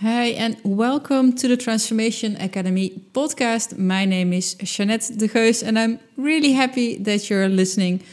Hi, and welcome to the Transformation Academy podcast. My name is Jeanette de Geus, and I'm really happy that you're listening.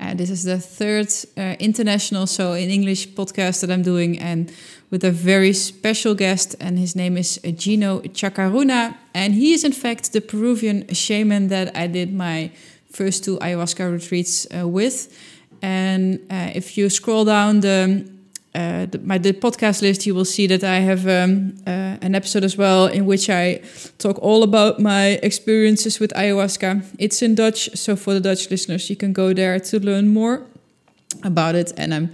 Uh, this is the third uh, international, so in English, podcast that I'm doing, and with a very special guest, and his name is Gino Chacaruna, and he is in fact the Peruvian shaman that I did my first two ayahuasca retreats uh, with. And uh, if you scroll down the uh, the, my the podcast list, you will see that I have um, uh, an episode as well in which I talk all about my experiences with ayahuasca. It's in Dutch, so for the Dutch listeners, you can go there to learn more about it. And I'm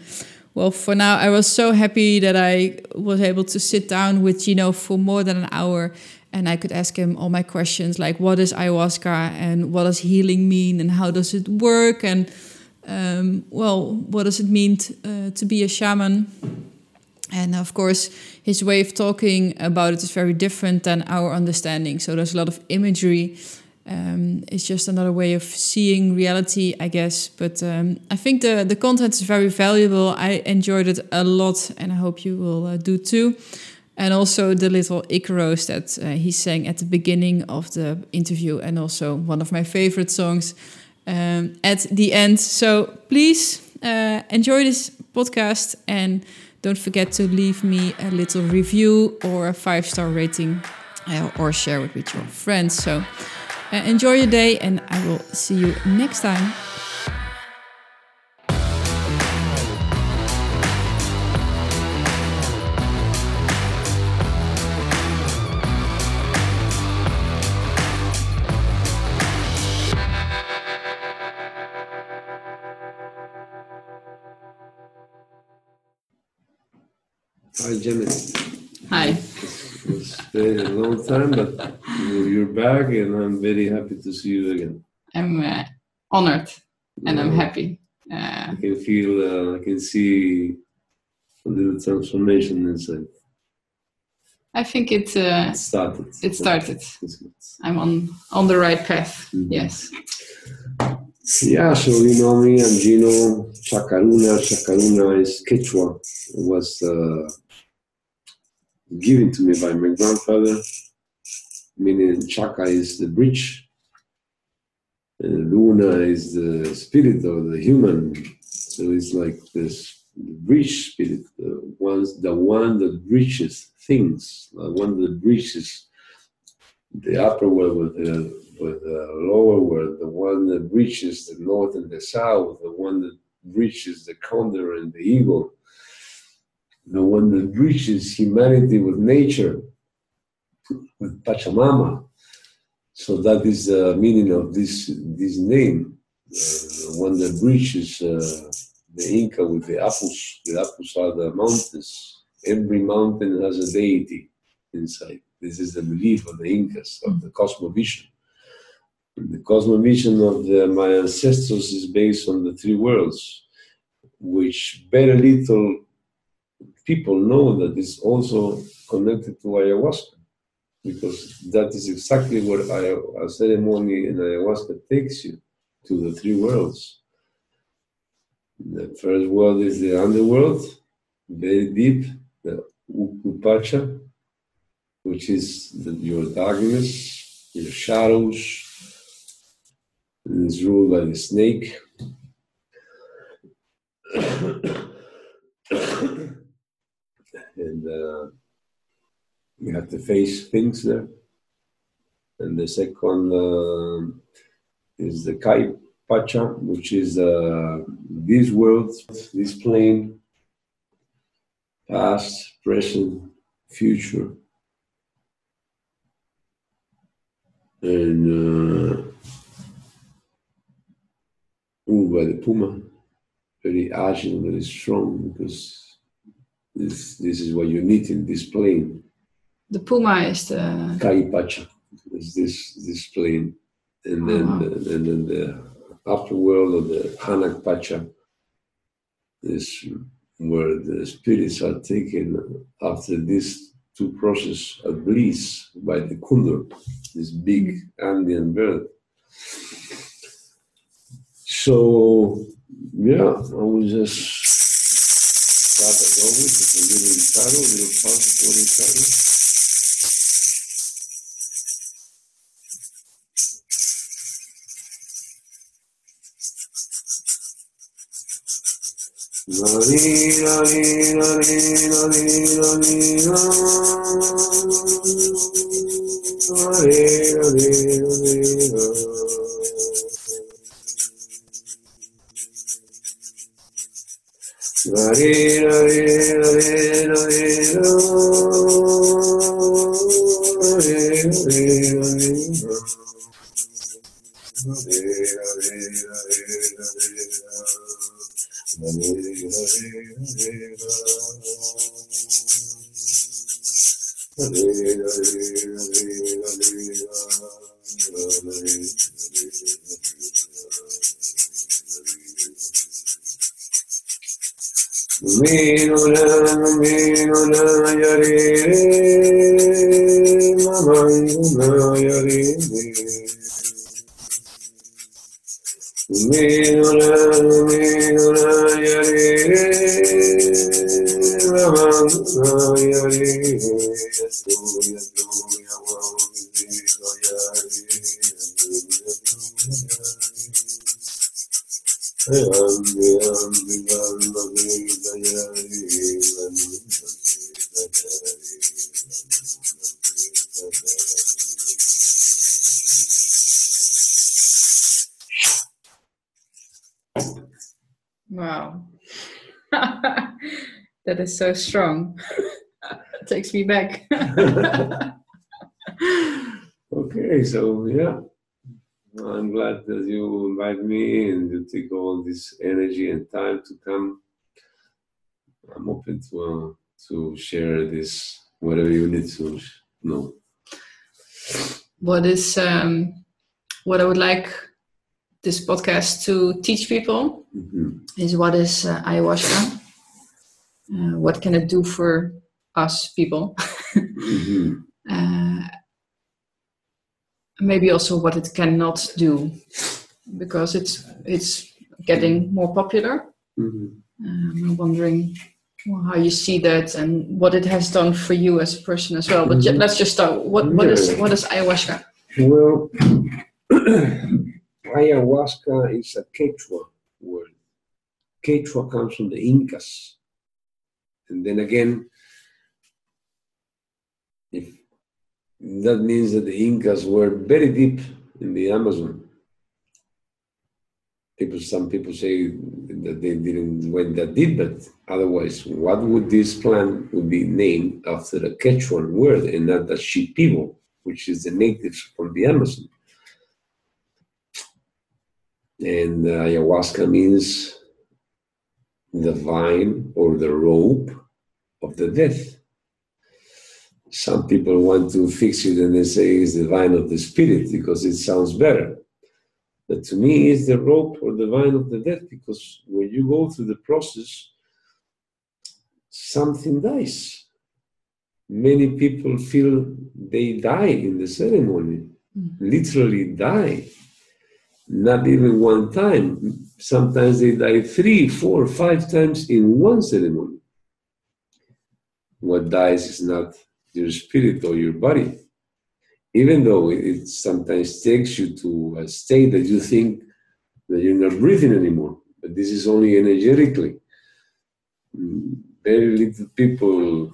well for now. I was so happy that I was able to sit down with Gino for more than an hour. And I could ask him all my questions like, what is ayahuasca and what does healing mean and how does it work? And um, well, what does it mean uh, to be a shaman? And of course, his way of talking about it is very different than our understanding. So there's a lot of imagery. Um, it's just another way of seeing reality, I guess. But um, I think the, the content is very valuable. I enjoyed it a lot, and I hope you will uh, do too. And also the little Icaros that uh, he sang at the beginning of the interview, and also one of my favorite songs um, at the end. So please uh, enjoy this podcast and don't forget to leave me a little review or a five star rating uh, or share it with your friends. So uh, enjoy your day and I will see you next time. Hi, Janet. Hi. It's been a long time, but you're back, and I'm very happy to see you again. I'm uh, honored and I'm happy. Uh, I can feel, uh, I can see a little transformation inside. I think it uh, It started. it started. I'm on on the right path. Mhm. Yes. Yeah, so you know me, I'm Gino Chacaruna. Chacaruna is Quechua. It was uh, given to me by my grandfather, meaning Chaca is the bridge, and Luna is the spirit of the human. So it's like this bridge spirit, the, ones, the one that bridges things, the one that bridges the upper world with the, with the lower world, the one that reaches the north and the south, the one that reaches the condor and the eagle, the one that reaches humanity with nature, with Pachamama. So that is the meaning of this this name, uh, the one that reaches uh, the Inca with the Apus. The Apus are the mountains. Every mountain has a deity inside. This is the belief of the Incas, of the cosmovision. The cosmovision of the, my ancestors is based on the three worlds, which very little people know that is also connected to ayahuasca, because that is exactly aya- a ceremony in ayahuasca takes you to the three worlds. The first world is the underworld, very deep, the Ukupacha, which is the, your darkness, your shadows, and is ruled by the snake. and uh, you have to face things there. And the second uh, is the Kay Pacha, which is uh, this world, this plane, past, present, future. And uh, by the Puma, very agile, very strong, because this, this is what you need in this plane. The puma is the Kay Pacha is this this plane, and then Ah. the, and then the afterworld of the Hanak Pacha is where the spirits are taken after this two process a bliss by the Kundur, this big Andean bird. So yeah, I was just start as always with a little intro, a little Hare Hare Hare Hare Minula, minula, yare, mamanguna, yare, minula, is so strong. it takes me back. okay, so yeah, I'm glad that you invite me and you take all this energy and time to come. I'm open to uh, to share this whatever you need to know. what is um, what I would like this podcast to teach people Mhm. is what is uh, ayahuasca? Uh, what can it do for us people? Mhm. uh, maybe also what it cannot do, because it's it's getting more popular. Mhm. Um, I'm wondering well, how you see that and what it has done for you as a person as well. But ju- Mhm. let's just start. What what is Yeah. what is ayahuasca? Well, ayahuasca is a Quechua word. Quechua comes from the Incas. And then again, if that means that the Incas were very deep in the Amazon. People, some people say that they didn't went that deep, but otherwise, what would this plant would be named after a Quechuan word and not the Shipibo, which is the natives from the Amazon. And uh, ayahuasca means the vine or the rope of the death. Some people want to fix it and they say it's the vine of the spirit because it sounds better. But to me, it's the rope or the vine of the death because when you go through the process, something dies. Many people feel they die in the ceremony, mm-hmm. literally die. Not even one time. Sometimes they die three, four, five times in one ceremony. What dies is not your spirit or your body, even though it sometimes takes you to a state that you think that you're not breathing anymore. But this is only energetically. Very little people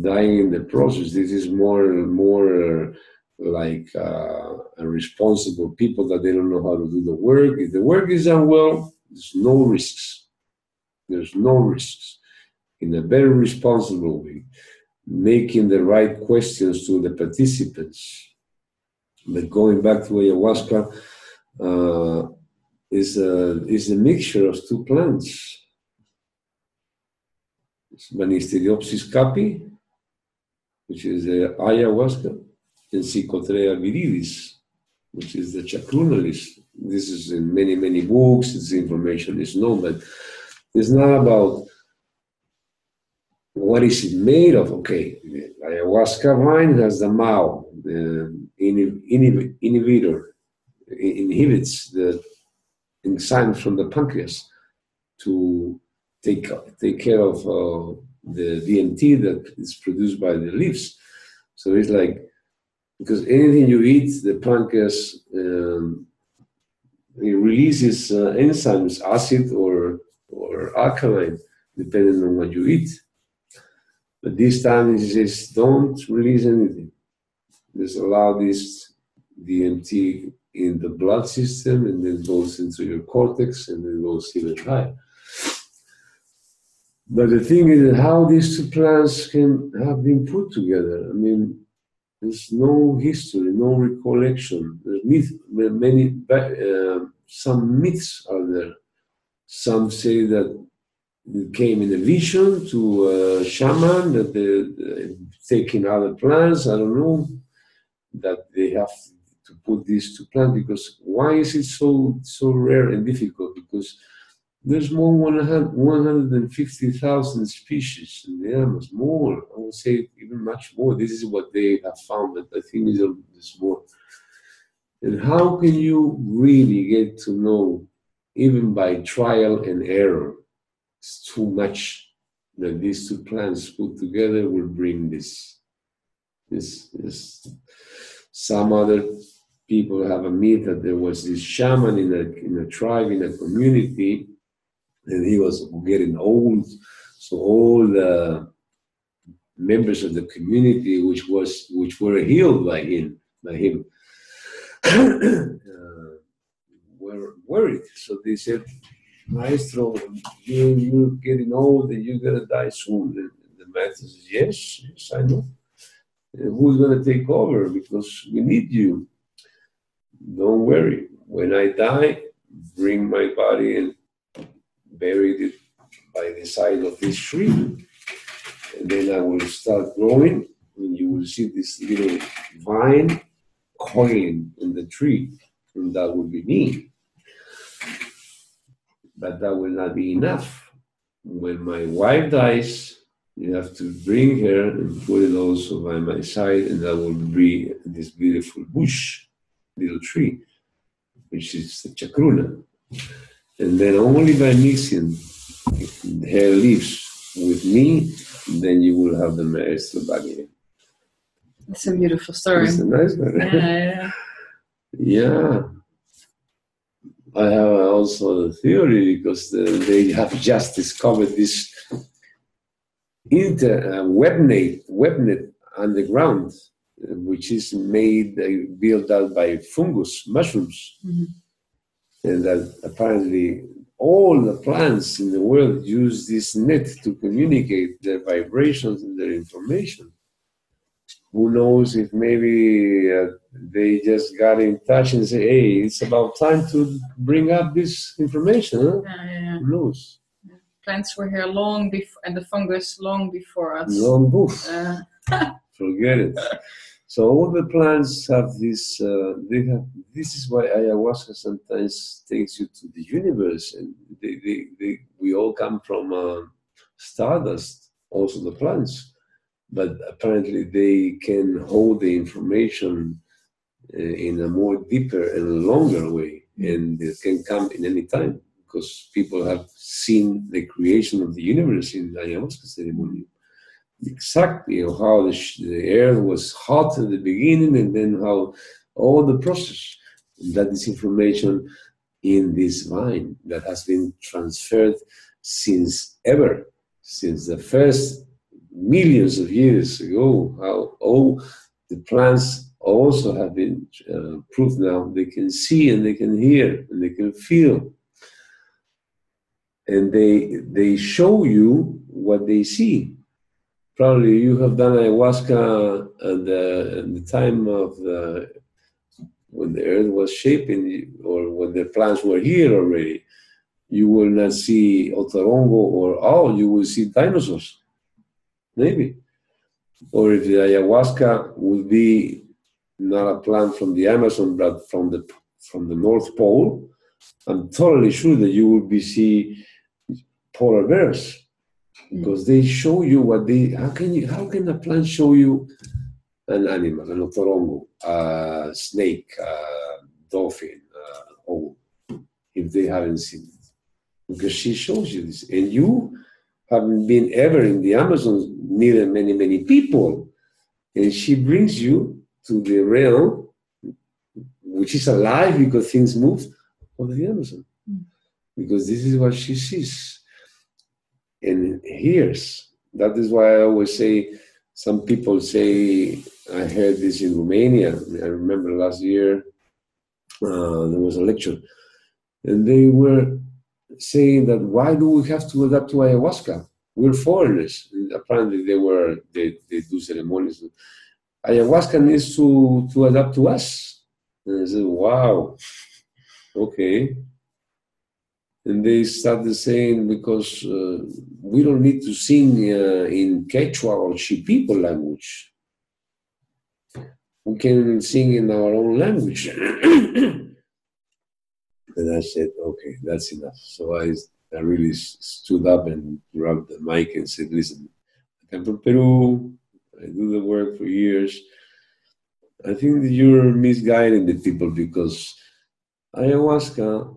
dying in the process. This is more more like uh, responsible people that they don't know how to do the work. If the work is done well, there's no risks. There's no risks. In a very responsible way, making the right questions to the participants. But going back to ayahuasca, uh, is a is a mixture of two plants. It's Banisteriopsis caapi, which is the ayahuasca, and Psychotria viridis, which is the chacrunalis. This is in many, many books, this information is known, but it's not about what is it made of. Okay, ayahuasca vine has the MAO, inhib- inhib- inhibitor, i- inhibits the enzymes from the pancreas to take take care of uh, the DMT that is produced by the leaves. So it's like because anything you eat, the pancreas um, it releases uh, enzymes, acid or or alkaline, depending on what you eat. But this time he says don't release anything. Just allow this DMT in the blood system and then goes into your cortex and then goes even higher. But the thing is how these two plants can have been put together. I mean, there's no history, no recollection. There's myth, many, uh, some myths are there. Some say that came in a vision to a shaman that they, taking other plants. I don't know that they have to put this to plant because why is it so so rare and difficult? Because there's more than 150,000 species in the Amazon, more, I would say even much more. This is what they have found, but I think it's more. And how can you really get to know, even by trial and error, it's too much that these two plants put together will bring this. This, this. Some other people have a myth that there was this shaman in a, in a tribe, in a community, and he was getting old. So all the members of the community, which was which were healed by him, by him, uh, were worried. So they said, Maestro, you, you're getting old and you're going to die soon. And the master says, Yes, yes, I know. And who's going to take over? Because we need you. Don't worry. When I die, bring my body and bury it by the side of this tree. And then I will start growing, and you will see this little vine coiling in the tree, and that will be me. But that will not be enough. When my wife dies, you have to bring her and put it also by my side, and that will be this beautiful bush, little tree, which is the chacruna. And then only by mixing her leaves with me, then you will have the maestro back again. It's a beautiful story. It's a nice one. Yeah, yeah. yeah. I have also the theory because the, they have just discovered this inter uh, webnet webnet underground, which is made uh, built out by fungus mushrooms, mm-hmm. and that apparently all the plants in the world use this net to communicate their vibrations and their information who knows if maybe uh, they just got in touch and say, hey, it's about time to bring up this information. Huh? Yeah, yeah. Who knows? Plants were here long before, and the fungus long before us. Long before. Uh. Forget it. So all the plants have this. Uh, they have. This is why ayahuasca sometimes takes you to the universe, and they, they, they we all come from uh, stardust. Also the plants but apparently they can hold the information uh, in a more deeper and longer way, and it can come in any time because people have seen the creation of the universe in the ayahuasca ceremony. Exactly how the, the earth was hot at the beginning, and then how all the process that is information in this vine that has been transferred since ever, since the first millions of years ago, how all the plants also have been uh, proved now they can see and they can hear and they can feel. And they, they show you what they see. Probably you have done ayahuasca at the, the time of the, when the earth was shaping or when the plants were here already. You will not see Otorongo or oh, you will see dinosaurs Maybe. Or if the ayahuasca would be not a plant from the Amazon, but from the from the North Pole, I'm totally sure that you will be see polar bears mm. because they show you what they. How can you? How can a plant show you an animal, an otorongo, a snake, a dolphin, a if they haven't seen it? because she shows you this. And you haven't been ever in the Amazon, neither many, many people. And she brings you to the realm, which is alive because things move, of the Amazon. Mm. Because this is what she sees and hears. That is why I always say, some people say, I heard this in Romania. I remember last year uh, there was a lecture, and they were saying that why do we have to adapt to ayahuasca? We're foreigners. And apparently, they were they, they do ceremonies. Ayahuasca needs to to adapt to us. And I said, wow, okay. And they started saying because uh, we don't need to sing uh, in Quechua or Shipibo language. We can sing in our own language. And I said, okay, that's enough. So I, I really stood up and grabbed the mic and said, listen, I'm from Peru. I do the work for years. I think that you're misguiding the people because ayahuasca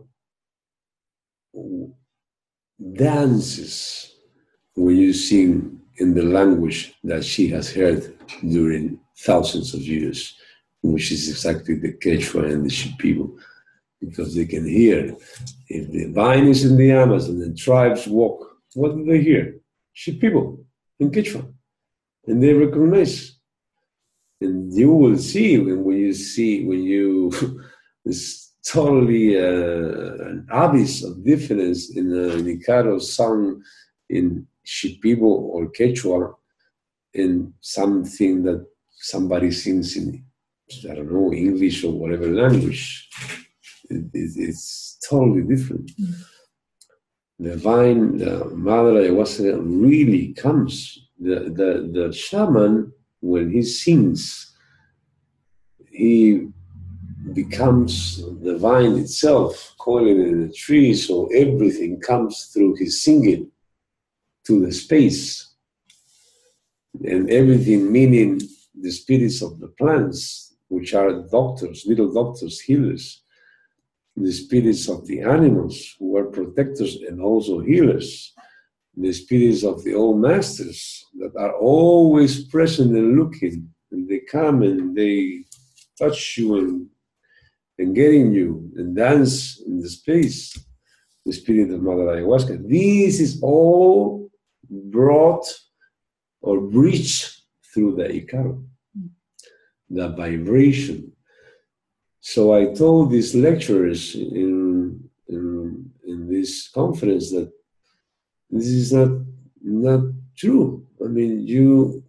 dances when you sing in the language that she has heard during thousands of years, which is exactly the Quechua and the Shipibo because they can hear. If the vine is in the Amazon and tribes walk, what do they hear? Shipibo in Quechua. And they recognize. And you will see when, when you see, when you, it's totally uh, an abyss of difference in an Icaro song in Shipibo or Quechua in something that somebody sings in, I don't know, English or whatever language it, it's totally different. Mm. The vine, the mother ayahuasca really comes. The, the, the shaman, when he sings, he becomes the vine itself, coiling in the tree, so everything comes through his singing to the space. And everything meaning the spirits of the plants, which are doctors, little doctors, healers, the spirits of the animals who are protectors and also healers, the spirits of the old masters that are always present and looking, and they come and they touch you and, and getting you and dance in the space, the spirit of Mother Ayahuasca. This is all brought or breached through the Icaro, the vibration so I told these lecturers in, in, in this conference that this is not not true. I mean, you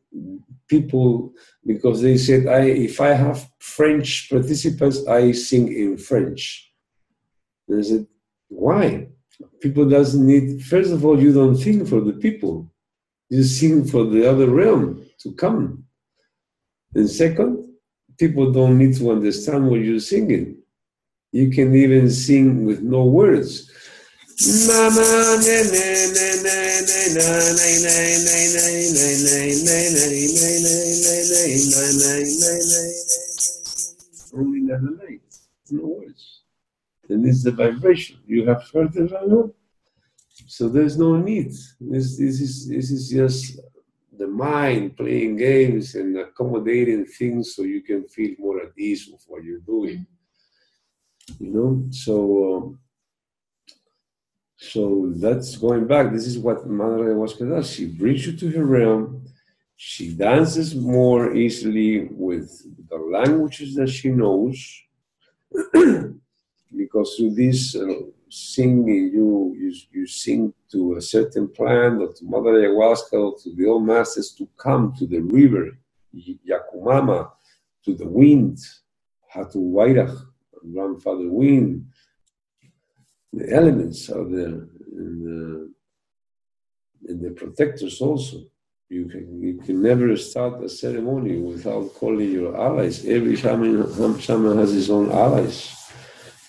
people because they said I if I have French participants, I sing in French. And I said, why? People doesn't need. First of all, you don't sing for the people. You sing for the other realm to come. And second, people don't need to understand what you're singing. You can even sing with no words. Only night, no words. And it's the vibration. You have heard the vibration? So there's no need. This, this, is, this is just the mind playing games and accommodating things so you can feel more at ease with what you're doing. You know, so um, so that's going back. This is what Madre Ayahuasca does. She brings you to her realm. She dances more easily with the languages that she knows, because through this uh, singing, you, you, you sing to a certain plant or to Mother Ayahuasca or to the old masters to come to the river, Yakumama, to the wind, Hatu Wairach, grandfather wind, the elements are there, and the, and the protectors also. You can, you can never start a ceremony without calling your allies. Every shaman, shaman has his own allies.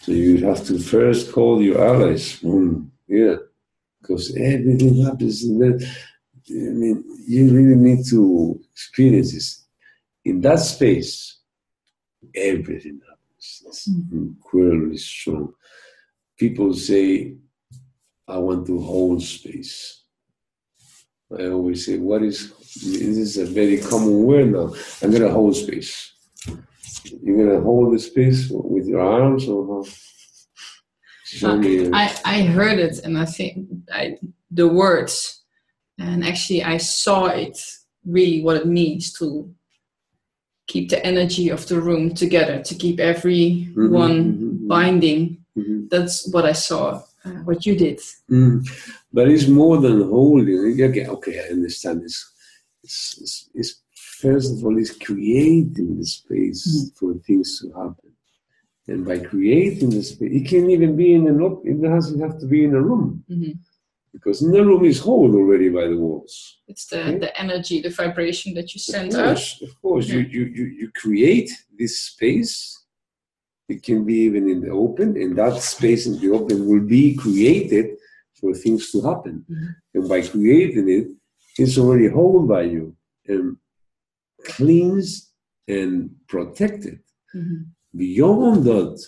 So you have to first call your allies. Mm, yeah, because everything happens. And then, I mean, you really need to experience this. In that space, everything happens. It's mm. incredibly strong. People say, I want to hold space. I always say, what is, this is a very common word now. I'm going to hold space. You're going to hold this piece with your arms or. I, I heard it and I think I, the words, and actually I saw it really what it means to keep the energy of the room together, to keep everyone mm-hmm, mm-hmm, mm-hmm. binding. Mm-hmm. That's what I saw uh, what you did. Mm. But it's more than holding. Okay, okay I understand this. It's, it's, it's, first of all, it's creating the space mm. for things to happen. And by creating the space, it can even be in an it doesn't have to be in a room. Mm-hmm. Because in the room is hold already by the walls. It's the, okay? the energy, the vibration that you send out. Of course, yeah. you, you, you, you create this space it can be even in the open, and that space in the open will be created for things to happen. Mm-hmm. And by creating it, it's already held by you and cleansed and protected. Mm-hmm. Beyond that,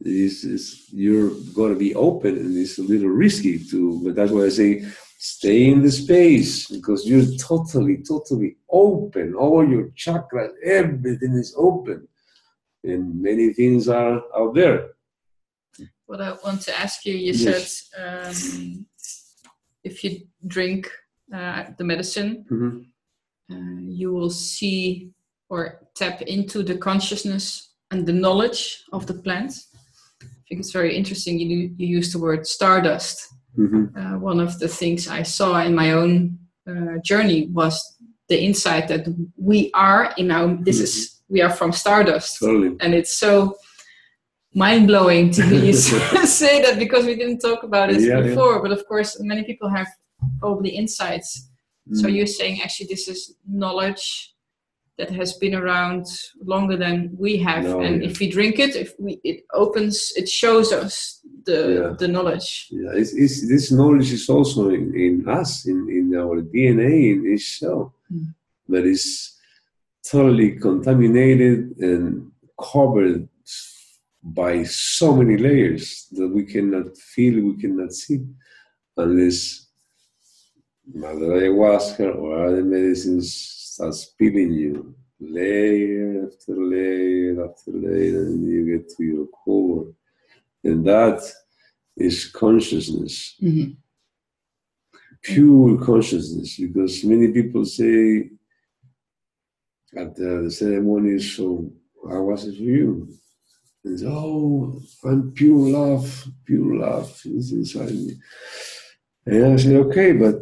is, is you're going to be open, and it's a little risky too. But that's why I say stay in the space because you're totally, totally open. All your chakras, everything is open and many things are out there. What I want to ask you, you yes. said um, if you drink uh, the medicine, mm-hmm. Uh, you will see or tap into the consciousness and the knowledge of the plant. I think it's very interesting. You you use the word stardust. Mm-hmm. Uh, one of the things I saw in my own uh, journey was the insight that we are in our. This mm-hmm. is we are from Stardust. Totally. And it's so mind blowing to me say that because we didn't talk about it yeah, before. Yeah. But of course, many people have probably insights. Mm. So you're saying actually this is knowledge that has been around longer than we have, no, and yeah. if we drink it, if we it opens, it shows us the the knowledge. Yeah, it's, it's, this knowledge is also in, in us, in, in our DNA, in itself. Mm. But it's totally contaminated and covered by so many layers that we cannot feel, we cannot see, unless Mother Ayahuasca or other medicines start spilling you layer after layer after layer, and you get to your core. And that is consciousness. Mm-hmm. Pure consciousness, because many people say at the, the ceremony, so how was it for you? And said, oh, I'm pure love, pure love is inside me. And I said, okay, but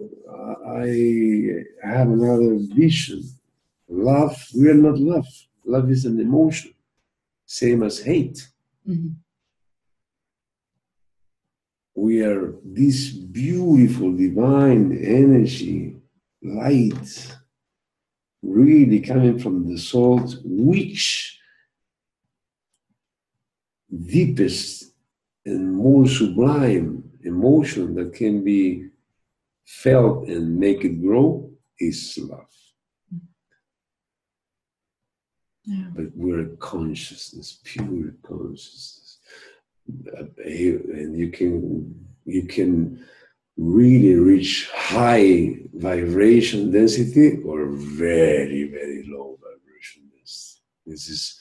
I have another vision. Love, we are not love. Love is an emotion, same as hate. Mm-hmm. We are this beautiful divine energy, light, really coming from the soul, which deepest and more sublime emotion that can be felt and make it grow is love. Yeah. But we're a consciousness, pure consciousness. And you can you can really reach high vibration density or very, very low vibration density. This is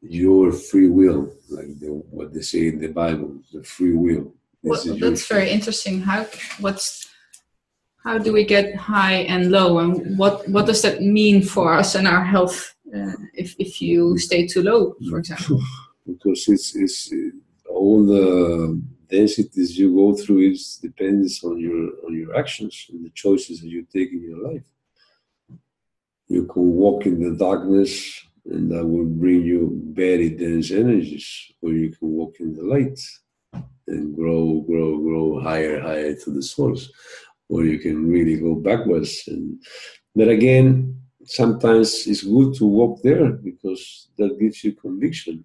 your free will, like the, what they say in the Bible, the free will. Well, that's very interesting. How what's how do we get high and low, and what what does that mean for us and our health uh, if if you stay too low, for example? because it's it's all the densities you go through is depends on your on your actions and the choices that you take in your life. You can walk in the darkness and that will bring you very dense energies, or you can walk in the light and grow, grow, grow higher, higher to the source, or you can really go backwards. And but again, sometimes it's good to walk there because that gives you conviction.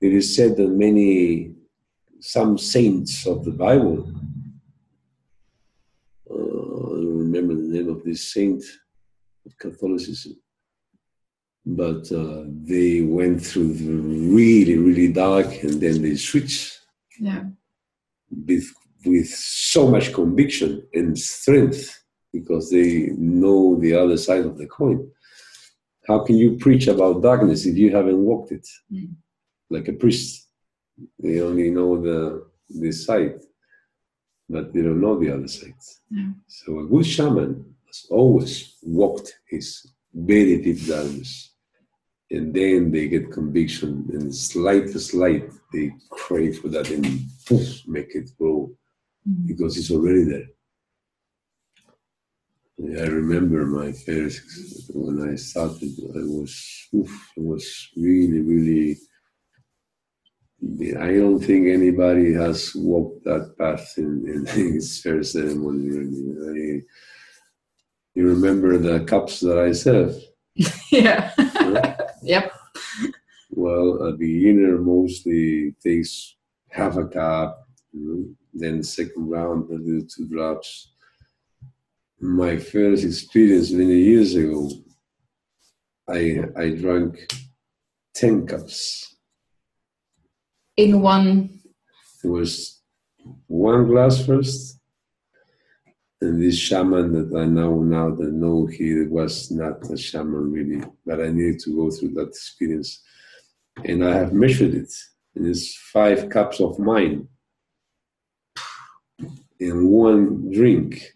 It is said that many some saints of the Bible. Uh, I don't remember the name of this saint of Catholicism, but uh, they went through the really, really dark, and then they switched. Yeah. With with so much conviction and strength because they know the other side of the coin. How can you preach about darkness if you haven't walked it? Mm. Like a priest, they only know the this side, but they don't know the other side. So a good shaman has always walked his very deep darkness, and then they get conviction, and slight to slight they crave for that and poof, make it grow. Mm-hmm. because it's already there. I remember my first when I started. I was, oof, it was really, really. I don't think anybody has walked that path in, in his first ceremony. Really. I, you remember the cups that I served? yeah. yep. Well, a beginner mostly takes half a cup, you know, then second round, I do two drops my first experience many years ago, I I drank ten cups. In one. It was one glass first, and this shaman that I know now that know he was not a shaman really, but I needed to go through that experience, and I have measured it. And it's five cups of mine in one drink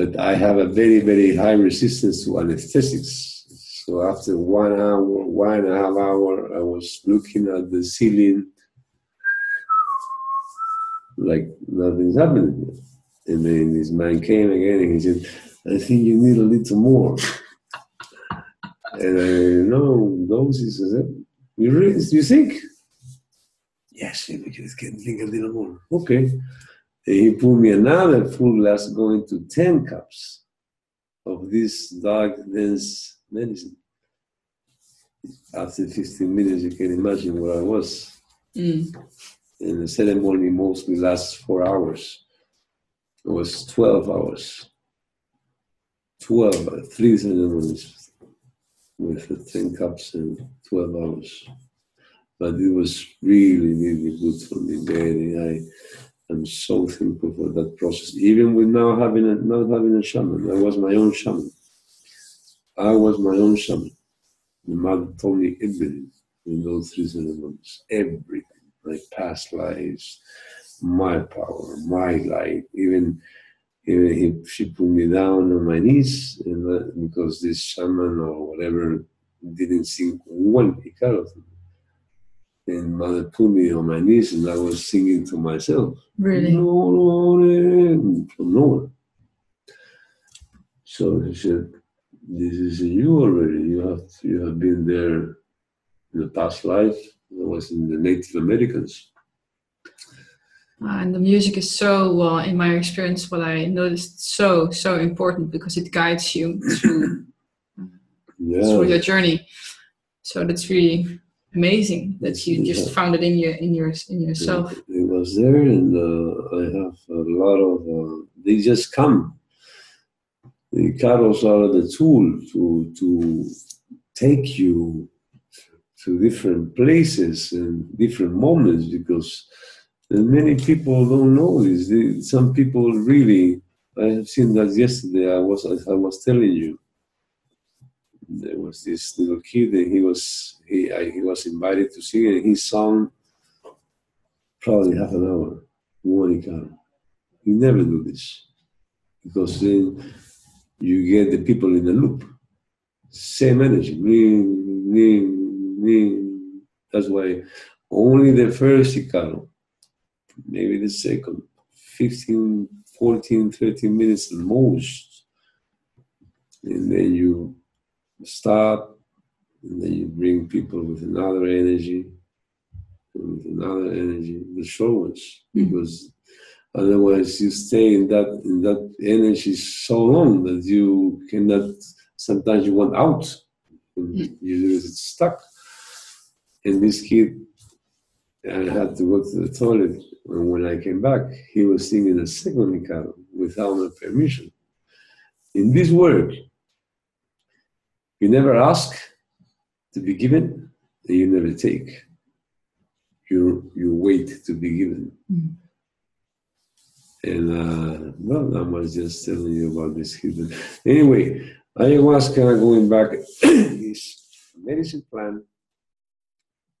but I have a very, very high resistance to anesthetics. So after one hour, one and a half hour, I was looking at the ceiling like nothing's happening. And then this man came again and he said, I think you need a little more. and I no doses. I said, you really, you think? Yes, just can think a little more. Okay he put me another full glass going to 10 cups of this dark, dense medicine. After 15 minutes, you can imagine where I was. Mm. And the ceremony mostly lasts four hours. It was 12 hours. 12, three ceremonies with 10 cups and 12 hours. But it was really, really good for me. Very, I, I'm so thankful for that process. Even with now having a, not having a shaman, I was my own shaman. I was my own shaman. The mother told me everything in those three ceremonies, everything, my past lives, my power, my light. Even, even he, she put me down on my knees and, uh, because this shaman or whatever didn't sing one Icaro and mother put me on my knees and I was singing to myself. Really? from nowhere. So he said, This is you already. You have you have been there in the past life. I was in the Native Americans. Uh, and the music is so, uh, in my experience, what I noticed, so so important because it guides you through yeah. through your journey. So that's really amazing that you just yeah. found it in your in your in yourself. Yeah, it was there, and uh, I have a lot of. Uh, they just come. The carols are the tool to to take you to different places and different moments because many people don't know this. They, some people really. I have seen that yesterday. I was I was telling you there was this little kid and he was he I, he was invited to sing and he sung probably half an hour Monica. He never do this because then you get the people in the loop. Same energy. That's why only the first Icaro, maybe the second, 15, 14, 13 minutes most. And then you stop, and then you bring people with another energy, with another energy, the short ones, mm-hmm. because otherwise you stay in that in that energy so long that you cannot. Sometimes you want out, mm-hmm. you get stuck. And this kid, I had to go to the toilet, and when I came back, he was singing a second Icaro without my permission. In this work, you never ask to be given, and you never take. You, you wait to be given. Mm. And uh, well, I was just telling you about this hidden. Anyway, ayahuasca, going back, is a medicine plant.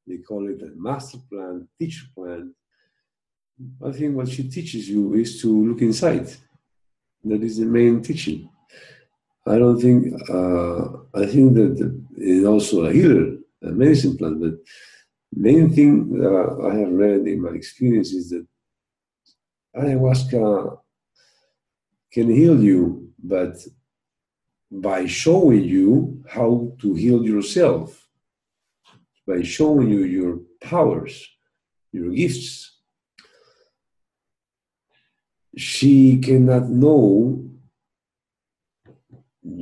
They call it a master plan, teacher plant. I think what she teaches you is to look inside. That is the main teaching. I don't think, uh, I think that it's also a healer, a medicine plant, but main thing that I have read in my experience is that ayahuasca can heal you, but by showing you how to heal yourself, by showing you your powers, your gifts, she cannot know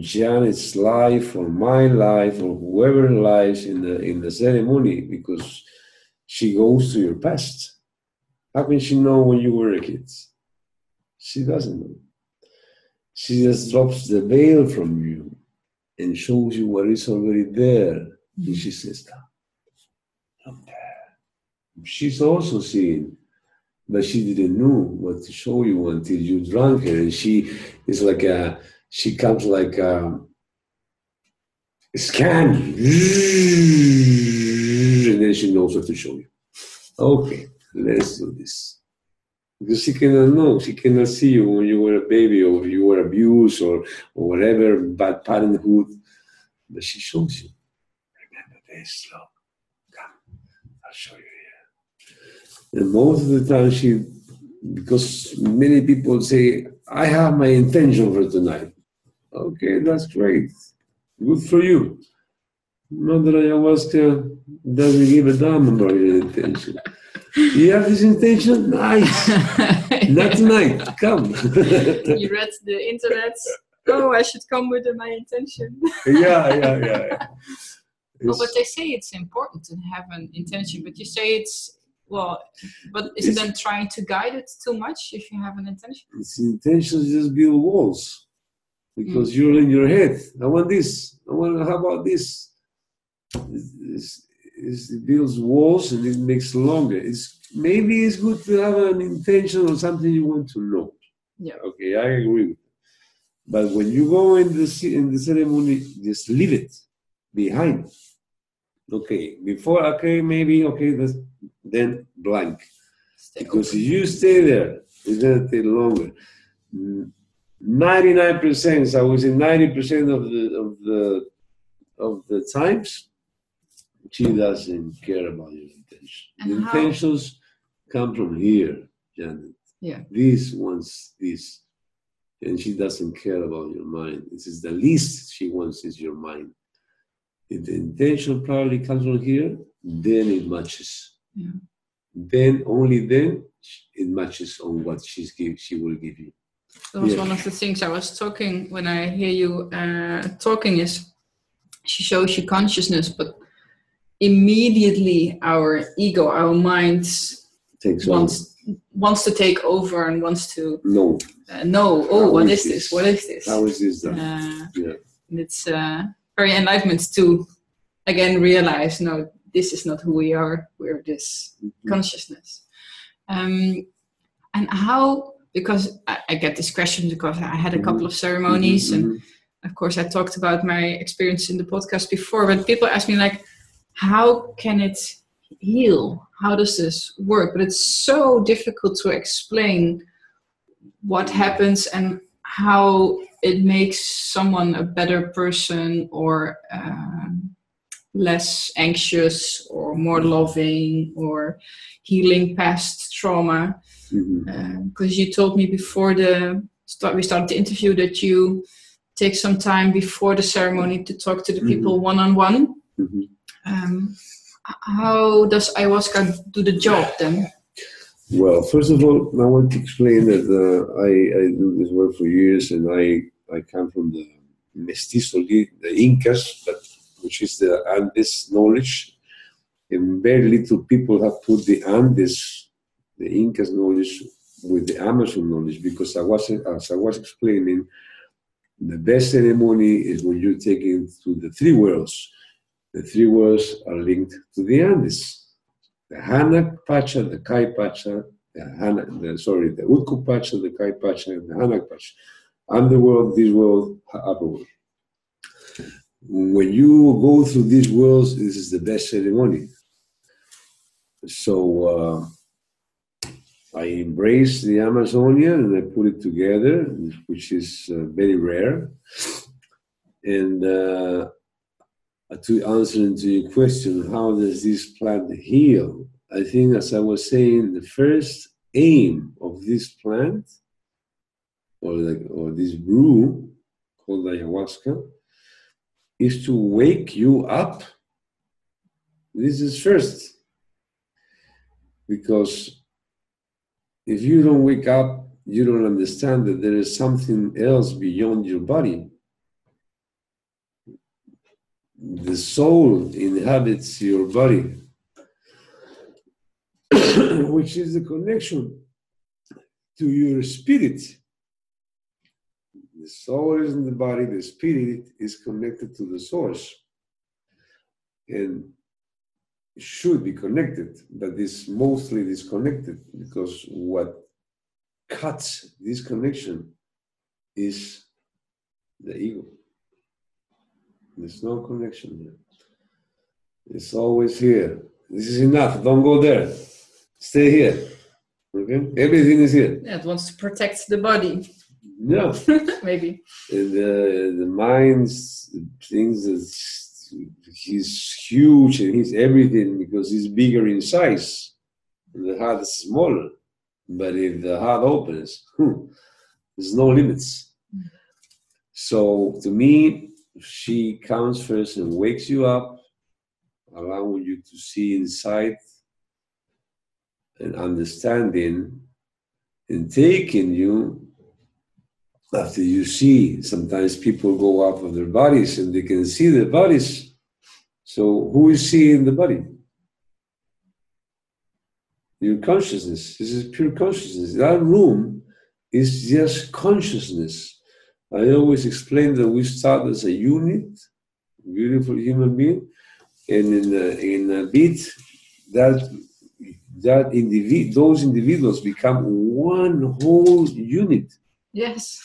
Janet's life or my life or whoever lives in the in the ceremony because she goes to your past. How can she know when you were a kid? She doesn't know. She just drops the veil from you and shows you what is already there. And mm-hmm. she says, ah, Look there. She's also seeing, but she didn't know what to show you until you drank her. And she is like a, she comes like a scan. And then she knows what to show you. Okay let's do this. Because she cannot know, she cannot see you when you were a baby or you were abused or, or whatever, bad parenthood. But she shows you. Remember this, look. Come, I'll show you here. And most of the time she, because many people say, I have my intention for tonight. Okay, that's great. Good for you. Mother ayahuasca doesn't give a damn about your intention. You have this intention? Nice. Not tonight. Come. you read the internet. Oh, I should come with my intention. yeah, yeah, yeah. Well, but they say it's important to have an intention, but you say it's well, but is it then trying to guide it too much if you have an intention? It's intention just build walls because mm. you're in your head. I want this. I want. How about this? It's, it's, it builds walls and it makes longer. It's maybe it's good to have an intention or something you want to know. Yeah. Okay, I agree. But when you go in the in the ceremony, just leave it behind. Okay, before okay, maybe okay, that's, then blank. Stay because open. if you stay there, it's gonna take longer. Ninety-nine percent, I was in ninety percent of the of the of the times, she doesn't care about your intention. And the intentions come from here, Janet. Yeah. This wants this. And she doesn't care about your mind. This is the least she wants is your mind. If the intention probably comes from here, then it matches. Yeah. Then only then it matches on what she's give, she will give you. That was one of the things I was talking when I hear you uh, talking is she shows you consciousness, but immediately our ego, our minds Takes wants on. wants to take over and wants to know. Uh, know. Oh, How what is this? this? What is this? How is this done? Uh, yeah. It's uh, very enlightenment to again realize no, this is not who we are. We're this mm-hmm. consciousness. Um, and how? Because I, I, get this question because I had a couple of ceremonies mm-hmm. and mm-hmm. of course i talked about my experience in the podcast before but people ask me like how can it heal? How does this work? But it's so difficult to explain what happens and how it makes someone a better person or uh, less anxious or more loving or healing past trauma. Because mm-hmm. uh, you told me before the start, we started the interview that you take some time before the ceremony to talk to the people one on one. Um, how does ayahuasca do the job then? Well, first of all, I want to explain that uh, I, I, do this work for years, and I, I come from the mestizo, the Incas, but which is the Andes knowledge, and very little people have put the Andes, the Incas knowledge, with the Amazon knowledge, because I was, as I was explaining, the best ceremony is when you take it to the three worlds the three worlds are linked to the Andes. The Hanak Pacha, the Kay Pacha, the, Hana, the sorry, the Ukhu Pacha, the Kay Pacha, and the Hanak Pacha. Underworld, this world, upper world. When you go through these worlds, this is the best ceremony. So uh, I embrace the Amazonia and I put it together, which is uh, very rare. And uh, to answer into your question, how does this plant heal? I think, as I was saying, the first aim of this plant or, like, or this brew called ayahuasca is to wake you up. This is first. Because if you don't wake up, you don't understand that there is something else beyond your body. The soul inhabits your body which is the connection to your spirit. Soul is in the body, the spirit is connected to the source. And should be connected, but is mostly disconnected because what cuts this connection is the ego. There's no connection there. It's always here. This is enough. Don't go there. Stay here. Okay? Everything is here. Yeah, it wants to protect the body. Yeah. Maybe. And the, the mind's things that he's huge and he's everything because he's bigger in size. And the heart is smaller. But if the heart opens, hmm, there's no limits. So to me, she comes first and wakes you up, allowing you to see inside and understanding and taking you after you see sometimes people go out of their bodies and they can see their bodies. So who is seeing the body? Your consciousness. This is pure consciousness. That room is just consciousness. I always explain that we start as a unit beautiful human being and in a, in a bit that that individ- those individuals become one whole unit. Yes.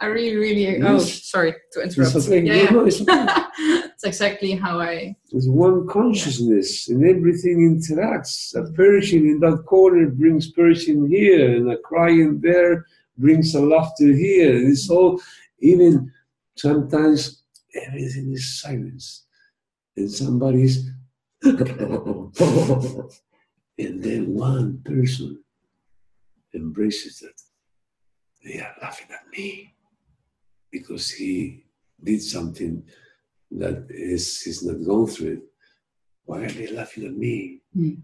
I really, really. Oh, sorry to interrupt. It's okay. Yeah, no, it's, okay. it's exactly how I. it's one consciousness, and everything interacts. A Persian in that corner brings Persian here, and a crying there brings a laughter here. And it's all, even sometimes everything is silence, and somebody's. And then one person embraces that. They are laughing at me because he did something that is he's not going through it. Why are they laughing at me? Mm.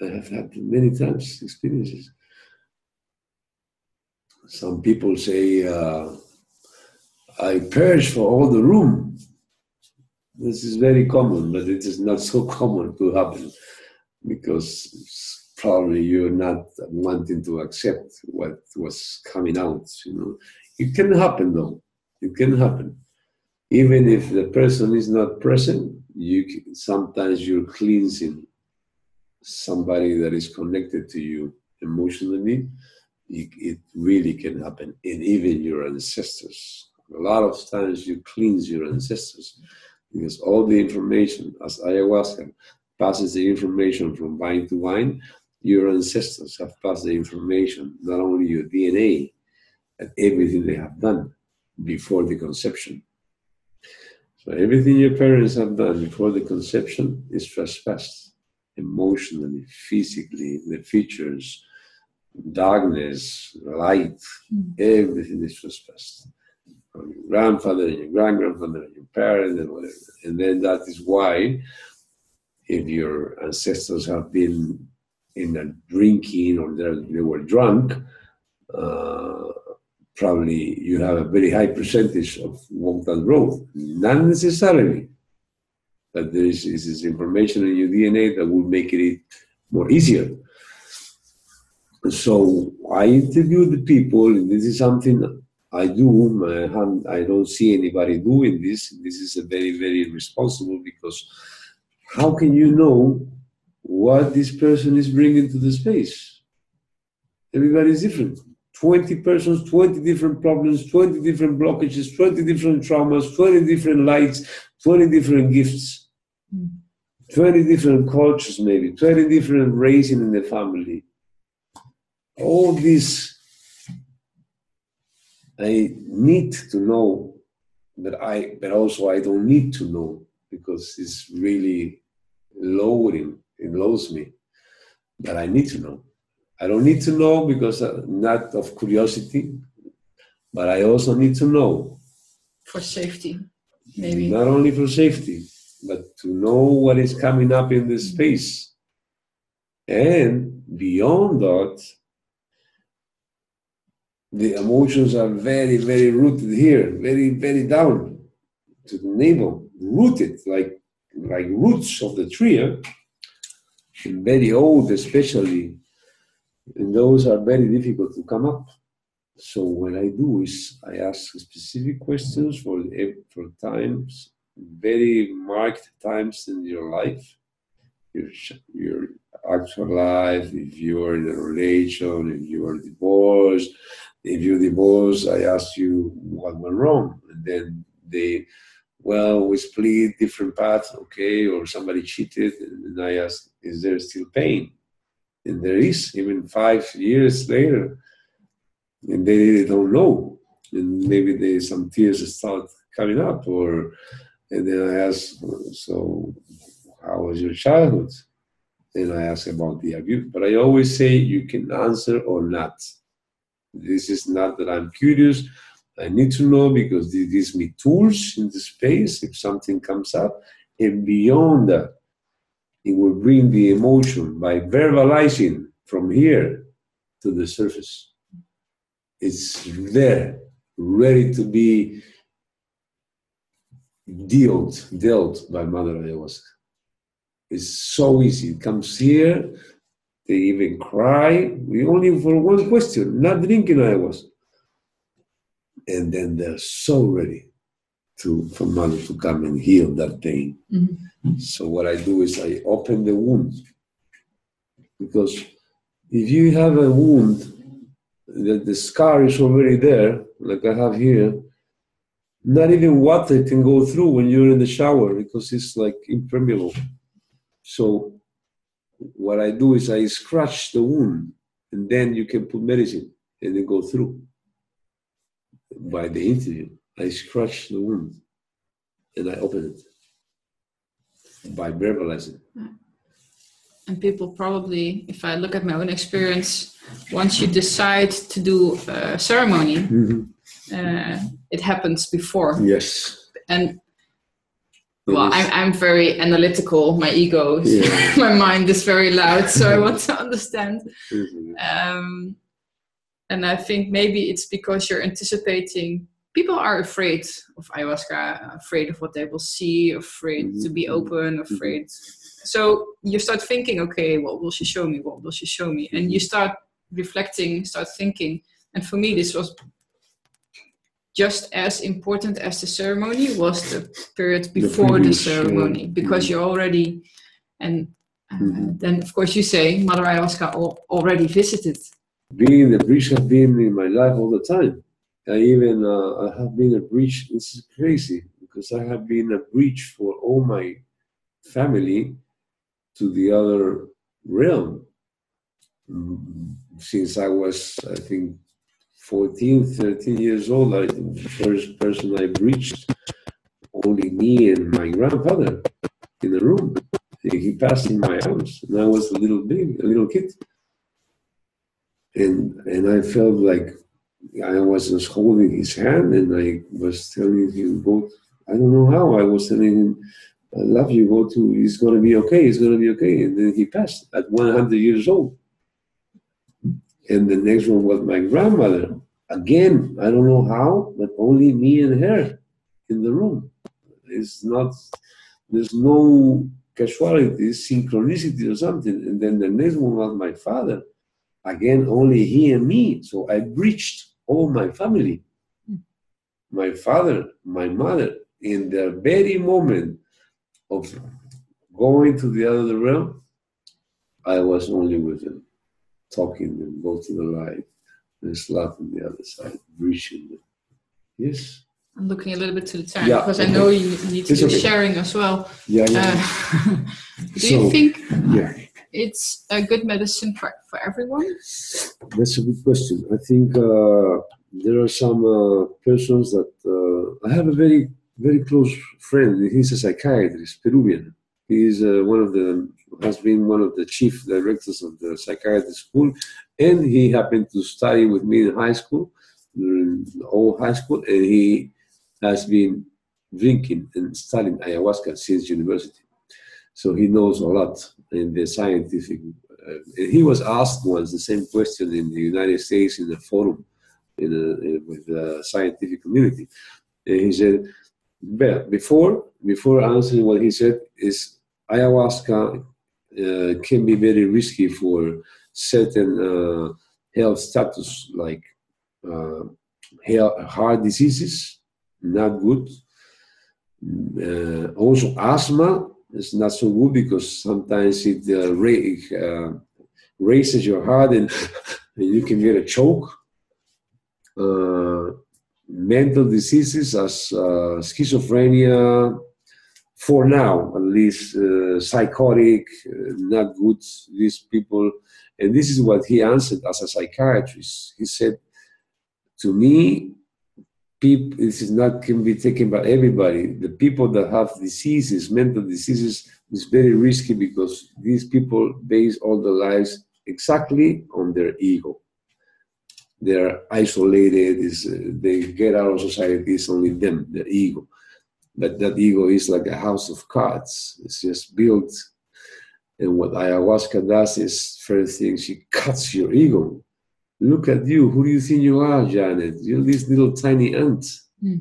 I have had many times experiences. Some people say, uh, I purge for all the room. This is very common, but it is not so common to happen because probably you're not wanting to accept what was coming out. You know, it can happen though. It can happen, even if the person is not present. You can, sometimes you're cleansing somebody that is connected to you emotionally. It, it really can happen, and even your ancestors. A lot of times you cleanse your ancestors because all the information, as ayahuasca, passes the information from vine to vine, your ancestors have passed the information, not only your DNA, but everything they have done before the conception. So everything your parents have done before the conception is trespassed emotionally, physically, the features, darkness, light, Mm. everything is trespassed. From your grandfather and your grand grandfather and your parents and whatever. And then that is why if your ancestors have been in a drinking or they were drunk, uh, probably you have a very high percentage of that road. Not necessarily, but there is, is this information in your DNA that will make it more easier. So I interview the people, and this is something I do. I don't see anybody doing this. This is a very, very responsible because how can you know what this person is bringing to the space? Everybody is different. 20 persons, 20 different problems, 20 different blockages, 20 different traumas, 20 different lights, 20 different gifts, mm. 20 different cultures, maybe, 20 different raising in the family. All this I need to know, but I but also I don't need to know because it's really lowering. It lowers me. But I need to know. I don't need to know because uh, not of curiosity, but I also need to know. For safety, maybe. Not only for safety, but to know what is coming up in this space, and beyond that the emotions are very, very rooted here, very, very down to the navel, rooted like like roots of the tree, and very old especially, and those are very difficult to come up. So what I do is I ask specific questions for for times, very marked times in your life, your your actual life, if you are in a relation, if you are divorced, if you divorce, I ask you what went wrong. And then they, well, we split different paths, okay, or somebody cheated. And I ask, is there still pain? And there is, even five years later. And they don't know. And maybe they, some tears start coming up. Or, and then I ask, so how was your childhood? And I ask about the abuse. But I always say you can answer or not this is not that I'm curious. I need to know because this gives me tools in the space if something comes up. And beyond that, it will bring the emotion by verbalizing from here to the surface. It's there, ready to be dealt, dealt by Mother Ayahuasca. It's so easy. It comes here, they even cry. We only for one question, not drinking ayahuasca. And then they're so ready to for mother to come and heal that pain. Mm-hmm. So what I do is I open the wound. Because if you have a wound that the scar is already there, like I have here, not even water can go through when you're in the shower because it's like impermeable. So what I do is I scratch the wound, and then you can put medicine and then go through. By the interview, I scratch the wound and I open it by verbalizing. And people probably, if I look at my own experience, once you decide to do a ceremony, mm-hmm. uh, it happens before. Yes. And well I'm, I'm very analytical my ego yeah. my mind is very loud so i want to understand mm-hmm. um, and i think maybe it's because you're anticipating people are afraid of ayahuasca afraid of what they will see afraid mm-hmm. to be mm-hmm. open mm-hmm. afraid mm-hmm. so you start thinking okay what will she show me what will she show me and you start reflecting start thinking and for me this was just as important as the ceremony was the period before the, the ceremony because mm-hmm. you're already and uh, mm-hmm. then of course you say mother ayahuasca al- already visited being the bridge has been in my life all the time i even uh, i have been a bridge this is crazy because i have been a bridge for all my family to the other realm mm, since i was i think 14, 13 years old, I, the first person I reached, only me and my grandfather in the room. He passed in my arms, and I was a little baby, a little kid. And and I felt like I was just holding his hand, and I was telling him, "Go." I don't know how. I was telling him, "I love you. Go to. It's gonna be okay. It's gonna be okay." And then he passed at 100 years old. And the next one was my grandmother. Again, I don't know how, but only me and her in the room. It's not, there's no casualty, synchronicity or something. And then the next one was my father. Again, only he and me. So I breached all my family. My father, my mother, in the very moment of going to the other realm, I was only with them talking and go to the light. and on the other side, reaching. Yes. I'm looking a little bit to the time yeah, because okay. I know you need to it's be okay. sharing as well. Yeah, yeah. Uh, do so, you think yeah. It's a good medicine for, for everyone? That's a good question. I think uh, there are some uh, persons that uh, I have a very, very close friend. He's a psychiatrist, Peruvian. He's uh, one of the has been one of the chief directors of the psychiatry school, and he happened to study with me in high school, during all high school, and he has been drinking and studying ayahuasca since university. So he knows a lot in the scientific. Uh, he was asked once the same question in the United States in a forum in a, in, with the scientific community. And he said, but before, before answering what he said is ayahuasca uh, can be very risky for certain uh, health status like uh, heart diseases, not good. Uh, also asthma is not so good because sometimes it uh, ra- uh, raises your heart and, you can get a choke. mental diseases as schizophrenia, for now at least uh, psychotic uh, not good these people and this is what he answered as a psychiatrist he said to me people this is not can be taken by everybody the people that have diseases mental diseases is very risky because these people base all their lives exactly on their ego they're isolated is uh, they get out of society it's only them their ego but that ego is like a house of cards. It's just built. And what ayahuasca does is, first thing, she cuts your ego. Look at you. Who do you think you are, Janet? You're this little tiny ant. Mm.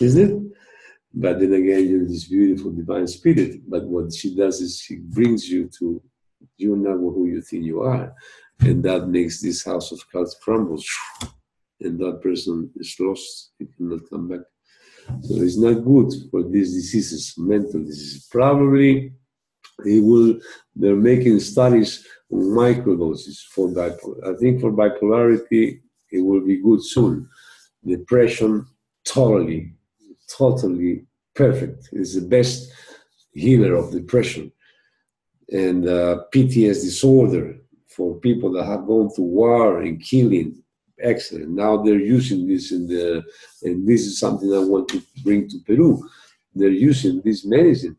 Isn't it? But then again, you're this beautiful divine spirit. But what she does is she brings you to you're not who you think you are. And that makes this house of cards crumble. And that person is lost. He cannot come back. So it's not good for these diseases, mental diseases. Probably they will, they're making studies microdoses for bipolar. I think for bipolarity, it will be good soon. Depression, totally, totally perfect. It's the best healer of depression. And uh, PTS disorder for people that have gone to war and killing, excellent. Now they're using this in the, and this is something I want to bring to Peru. They're using this medicine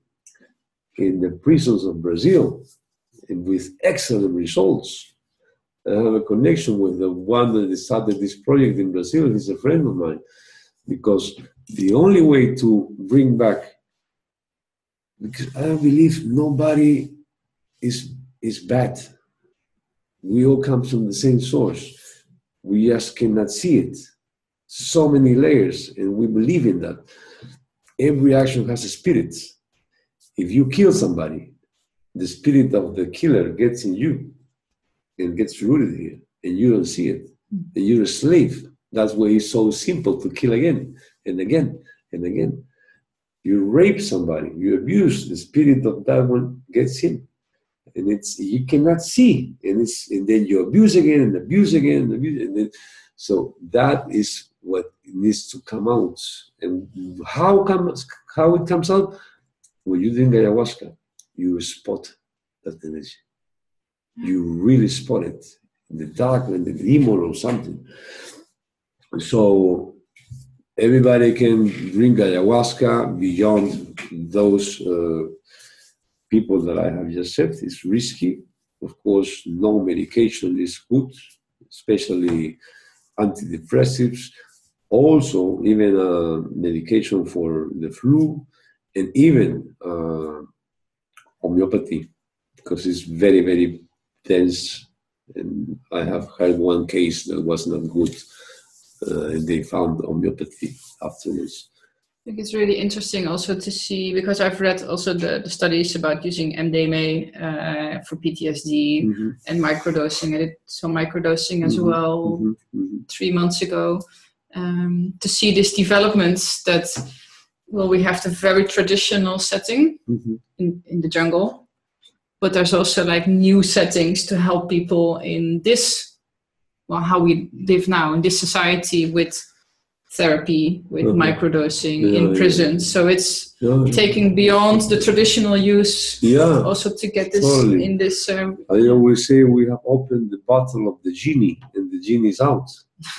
in the prisons of Brazil with excellent results. I have a connection with the one that started this project in Brazil. He's a friend of mine because the only way to bring back, because I believe nobody is is bad. We all come from the same source we just cannot see it. So many layers, and we believe in that. Every action has a spirit. If you kill somebody, the spirit of the killer gets in you and gets rooted here, and you don't see it. Hmm. And you're a slave. That's why it's so simple to kill again and again and again. You rape somebody, you abuse, the spirit of that one gets in and it's you cannot see, and it's and then you abuse again and abuse again and abuse, and then so that is what needs to come out. And how comes how it comes out when you drink ayahuasca, you spot that energy. You really spot it in the dark, in the demon or something. So everybody can drink ayahuasca beyond those. Uh, people that I have just said is risky. Of course, no medication is good, especially antidepressives. Also, even a medication for the flu, and even uh, homeopathy, because it's very, very dense. And I have heard one case that was not good, uh, and they found homeopathy afterwards. I think it's really interesting also to see because I've read also the, the studies about using MDMA uh, for PTSD mm-hmm. and microdosing. I did some microdosing as mm-hmm. well mm-hmm. mm-hmm. three months ago um, to see these developments that, well, we have the very traditional setting mm-hmm. in, in the jungle, but there's also like new settings to help people in this, well, how we live now in this society with therapy with uh-huh. microdosing yeah, in prison. Yeah. So it's taking beyond the traditional use. Yeah. Also to get this totally. in this. Um, I always say we have opened the bottle of the genie, and the genie is out.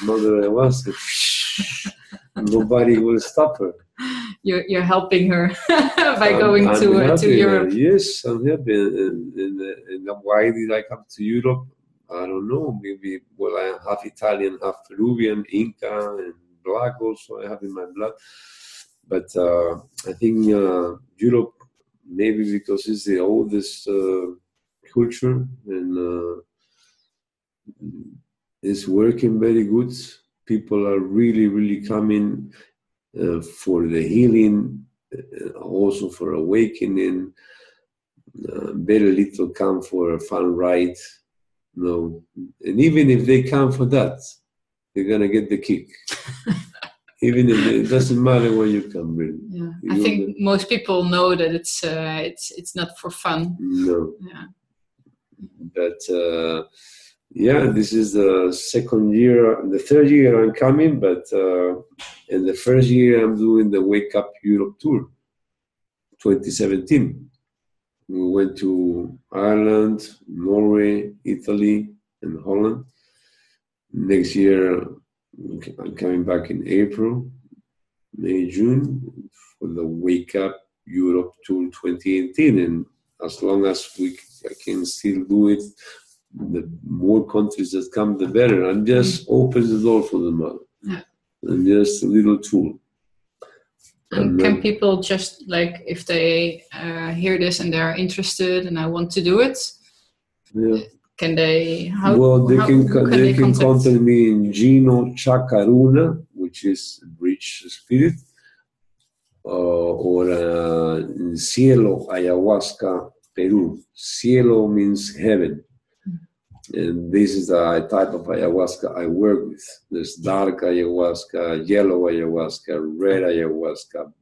Mother Ayahuasca. Nobody will stop her. You're, you're helping her by I'm, going I'm to uh, to Europe. yes, I'm happy. And, and, and, why did I come to Europe? I don't know. Maybe well, I'm half Italian, half Peruvian, Inca, and black also I have in my blood. But uh, I think uh, Europe, maybe because it's the oldest uh, culture and uh, it's working very good. People are really, really coming uh, for the healing, uh, also for awakening. very little come for a fun ride. No, and even if they come for that, they're gonna get the kick. Even if it doesn't matter where you come from. Yeah, you I think most people know that it's uh, it's it's not for fun. No. Yeah. But uh, yeah, this is the second year, the third year I'm coming, but uh, in the first year I'm doing the Wake Up Europe tour, 2017. We went to Ireland, Norway, Italy, and Holland next year I'm coming back in April, May, June for the Wake Up Europe Tour 2018. And as long as we I can still do it, the more countries that come, the better. And just open the door for the mother. Yeah. And just a little tool. And, and can people just like if they uh, hear this and they're interested and I want to do it? Yeah can they how, well they how, can, can they, they can contact? contact me in gino chacaruna which is bridge spirit uh, or uh, in cielo ayahuasca peru cielo means heaven and this is the type of ayahuasca I work with. There's dark ayahuasca, yellow ayahuasca, red ayahuasca,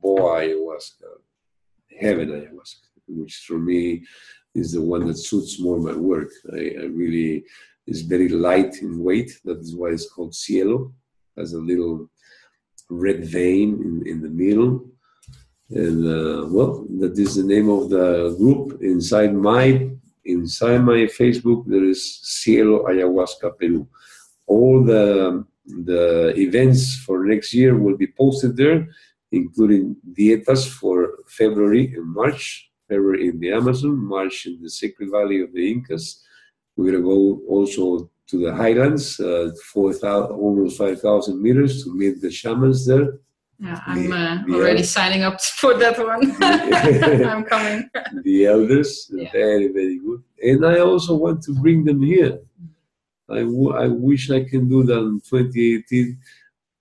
boa ayahuasca, heaven ayahuasca, which for me is the one that suits more my work. I, I really is very light in weight. That is why it's called cielo. Has a little red vein in, in the middle. And uh, well, that is the name of the group. Inside my inside my Facebook, there is Cielo Ayahuasca Peru. All the the events for next year will be posted there, including dietas for February and March February in the Amazon, March in the Sacred Valley of the Incas. We're going to go also to the highlands, uh, 4,000, almost 5,000 meters to meet the shamans there. Yeah, I'm uh, the already elders. signing up for that one. I'm coming. the elders, yeah. very, very good. And I also want to bring them here. I, I wish I can do that in 2018.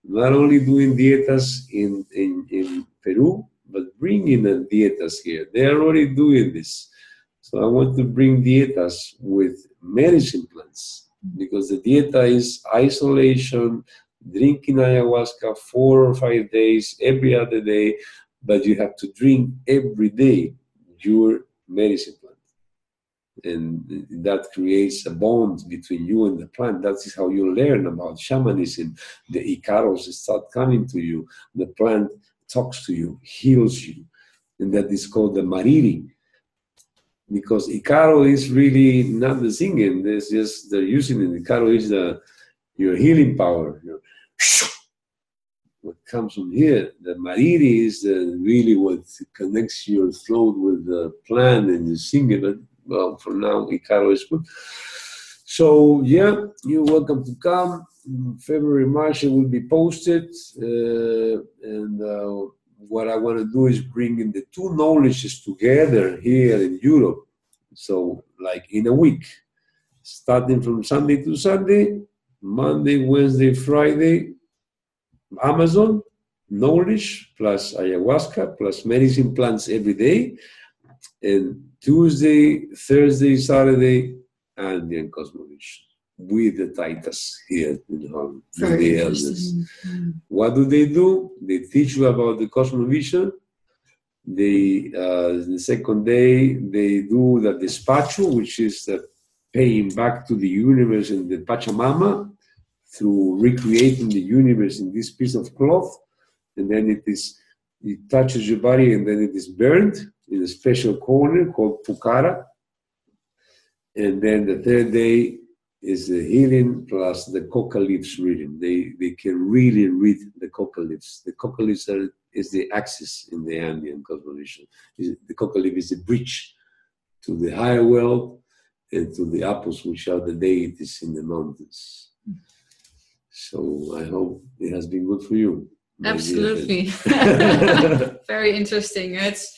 Not only doing dietas in, in, in Peru, but bringing the dietas here. They are already doing this. So I want to bring dietas with medicine plants because the dieta is isolation, drinking ayahuasca four or five days, every other day, but you have to drink every day your medicine plant. And that creates a bond between you and the plant. That is how you learn about shamanism. The Icaros start coming to you. The plant talks to you, heals you. And that is called the mariri. Because Icaro is really not the singing, there's just they're using it. Icaro is the your healing power. What comes from here. The mariri is the, really what connects your throat with the plan and you sing it. But well, for now, Icaro is good. So yeah, you're welcome to come. February, March, it will be posted. Uh, and uh, what I want to do is bringing the two knowledges together here in Europe. So, like in a week, starting from Sunday to Sunday, Monday, Wednesday, Friday, Amazon, knowledge plus ayahuasca plus medicine plants every day, and Tuesday, Thursday, Saturday, and Andean Cosmovision with the Taitas here in Holland, with the elders. Mm-hmm. What do they do? They teach you about the cosmovision, they uh, the second day they do the despacho, which is the paying back to the universe and the Pachamama through recreating the universe in this piece of cloth, and then it is it touches your body and then it is burned in a special corner called Pukara. And then the third day is the healing plus the coca leaves reading. They they can really read the coca leaves. The coca leaves are, is the axis in the Andean cosmology. The coca leaf is the bridge to the higher world and to the apus, which are the deities in the mountains. So I hope it has been good for you. Absolutely. Very interesting. It's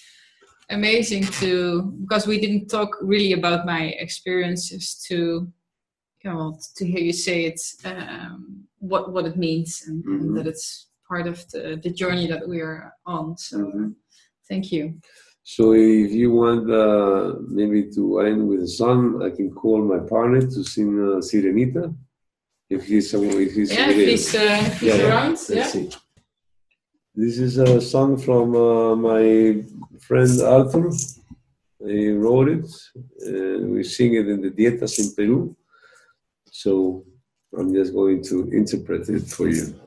amazing to because we didn't talk really about my experiences to you know to hear you say it um, what what it means and, mm-hmm. and, that it's part of the, the journey that we are on so mm-hmm. thank you so if you want uh, maybe to end with a song i can call my partner to sing uh, sirenita if he's if he's yeah if he's, uh, if he's yeah, around yeah, yeah. See. this is a song from uh, my friend arthur he wrote it we sing it in the dietas in peru so I'm just going to interpret it for you.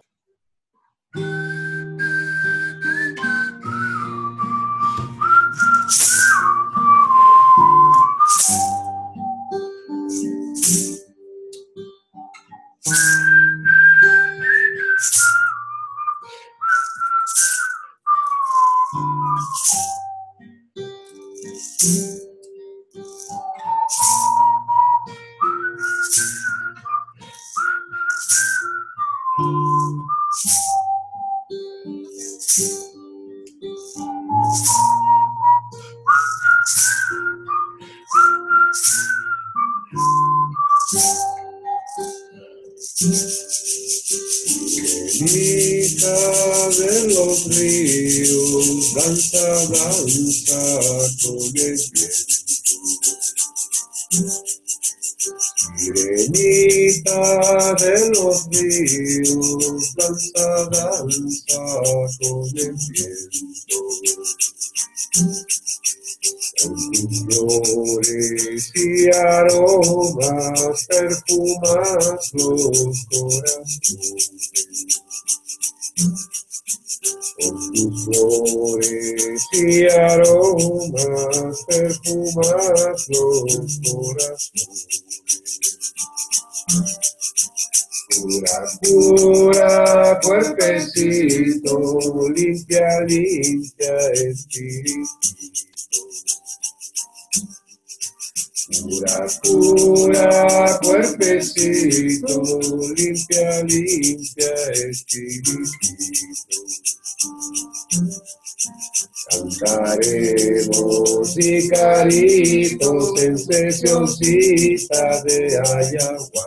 mi aroma perfumas los corazones. Pura, pura, cuerpecito, limpia, limpia, espíritu. Pura, pura, cuerpecito, limpia, limpia, espíritu. Cantaremos y caritos en sesioncita de ayahuasca.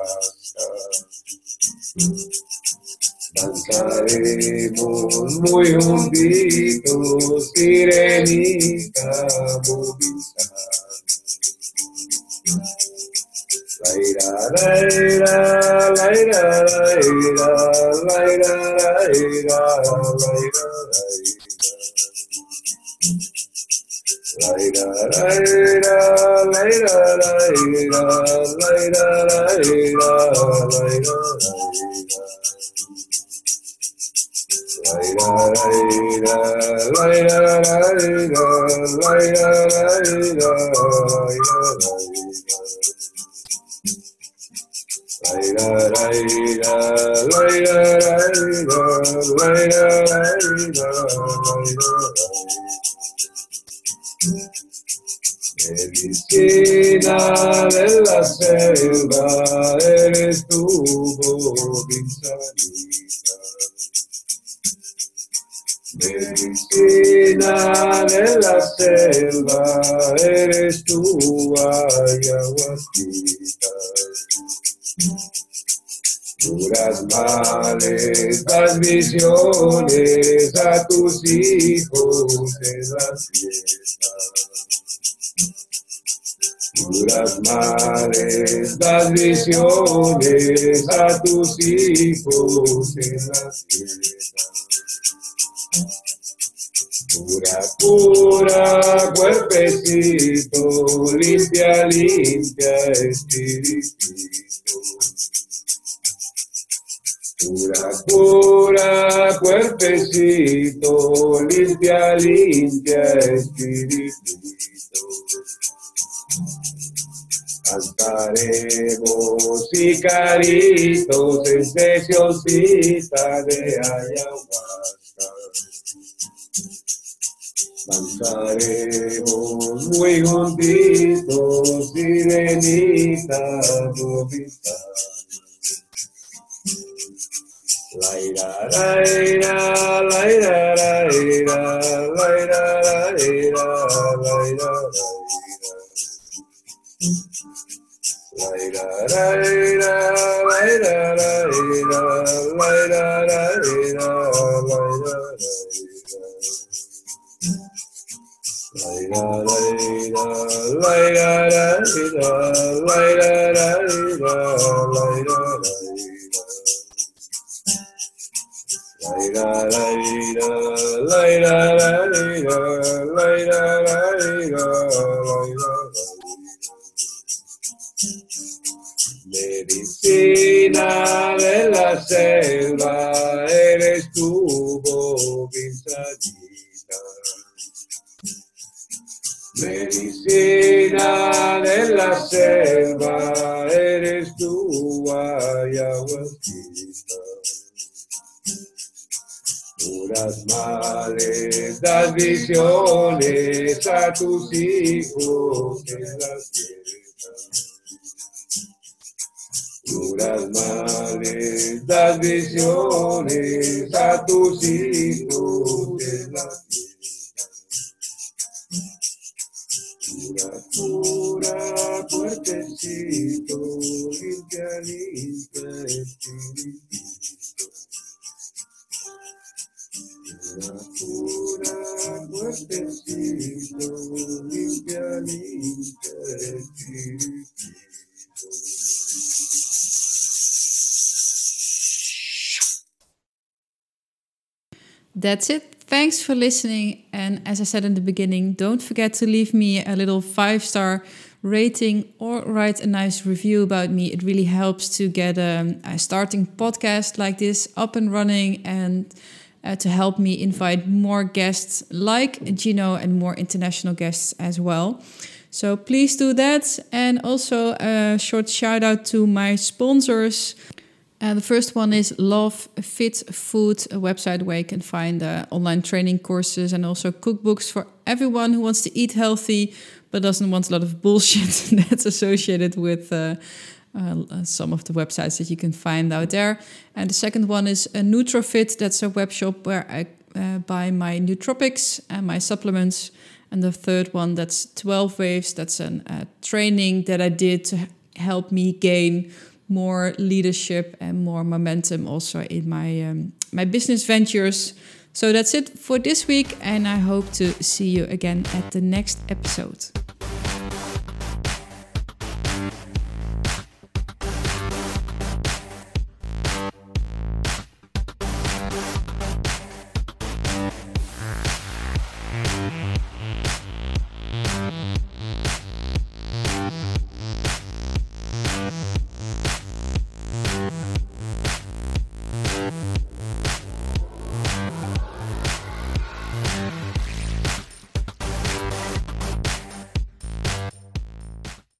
Danzaremos muy juntitos, sirenita movilizada. La ira, la ira, la ira, la ira, la ira, la ira, la ira, la ira. La En esquina de la selva eres tú, Bobinsanita. En esquina de la selva eres tú, ayahuasquita. Puras males, las visiones a tus hijos en las Puras males, las visiones a tus hijos en las Pura, pura, cuerpecito, limpia, limpia, espiritito. Pura, pura, cuerpecito, limpia, limpia, espíritu. Cantaremos y caritos en sesioncita de ayahuasca. Cantaremos muy juntitos, sirenita, bobita. La ira, la ira, la Medicina de la selva, eres tu bobinsadita. Medicina de la selva, eres tu ayahuasquita. Puras males, das visiones a tus hijos en la tierra. Puras males, das visiones a tus hijos en la tierra. Pura, pura, fuertecito, limpia, limpia, espíritu. That's it. Thanks for listening. And as I said in the beginning, don't forget to leave me a little five star rating or write a nice review about me. It really helps to get a, a starting podcast like this up and running and uh, to help me invite more guests like Gino and more international guests as well. So please do that. And also a short shout out to my sponsors. Uh, the first one is Love Fit Food, a website where you can find uh, online training courses and also cookbooks for everyone who wants to eat healthy but doesn't want a lot of bullshit that's associated with uh, uh, some of the websites that you can find out there. And the second one is a Nutrofit, that's a web shop where I uh, buy my nootropics and my supplements. And the third one, that's 12 Waves, that's a uh, training that I did to help me gain more leadership and more momentum also in my um, my business ventures. So that's it for this week, and I hope to see you again at the next episode.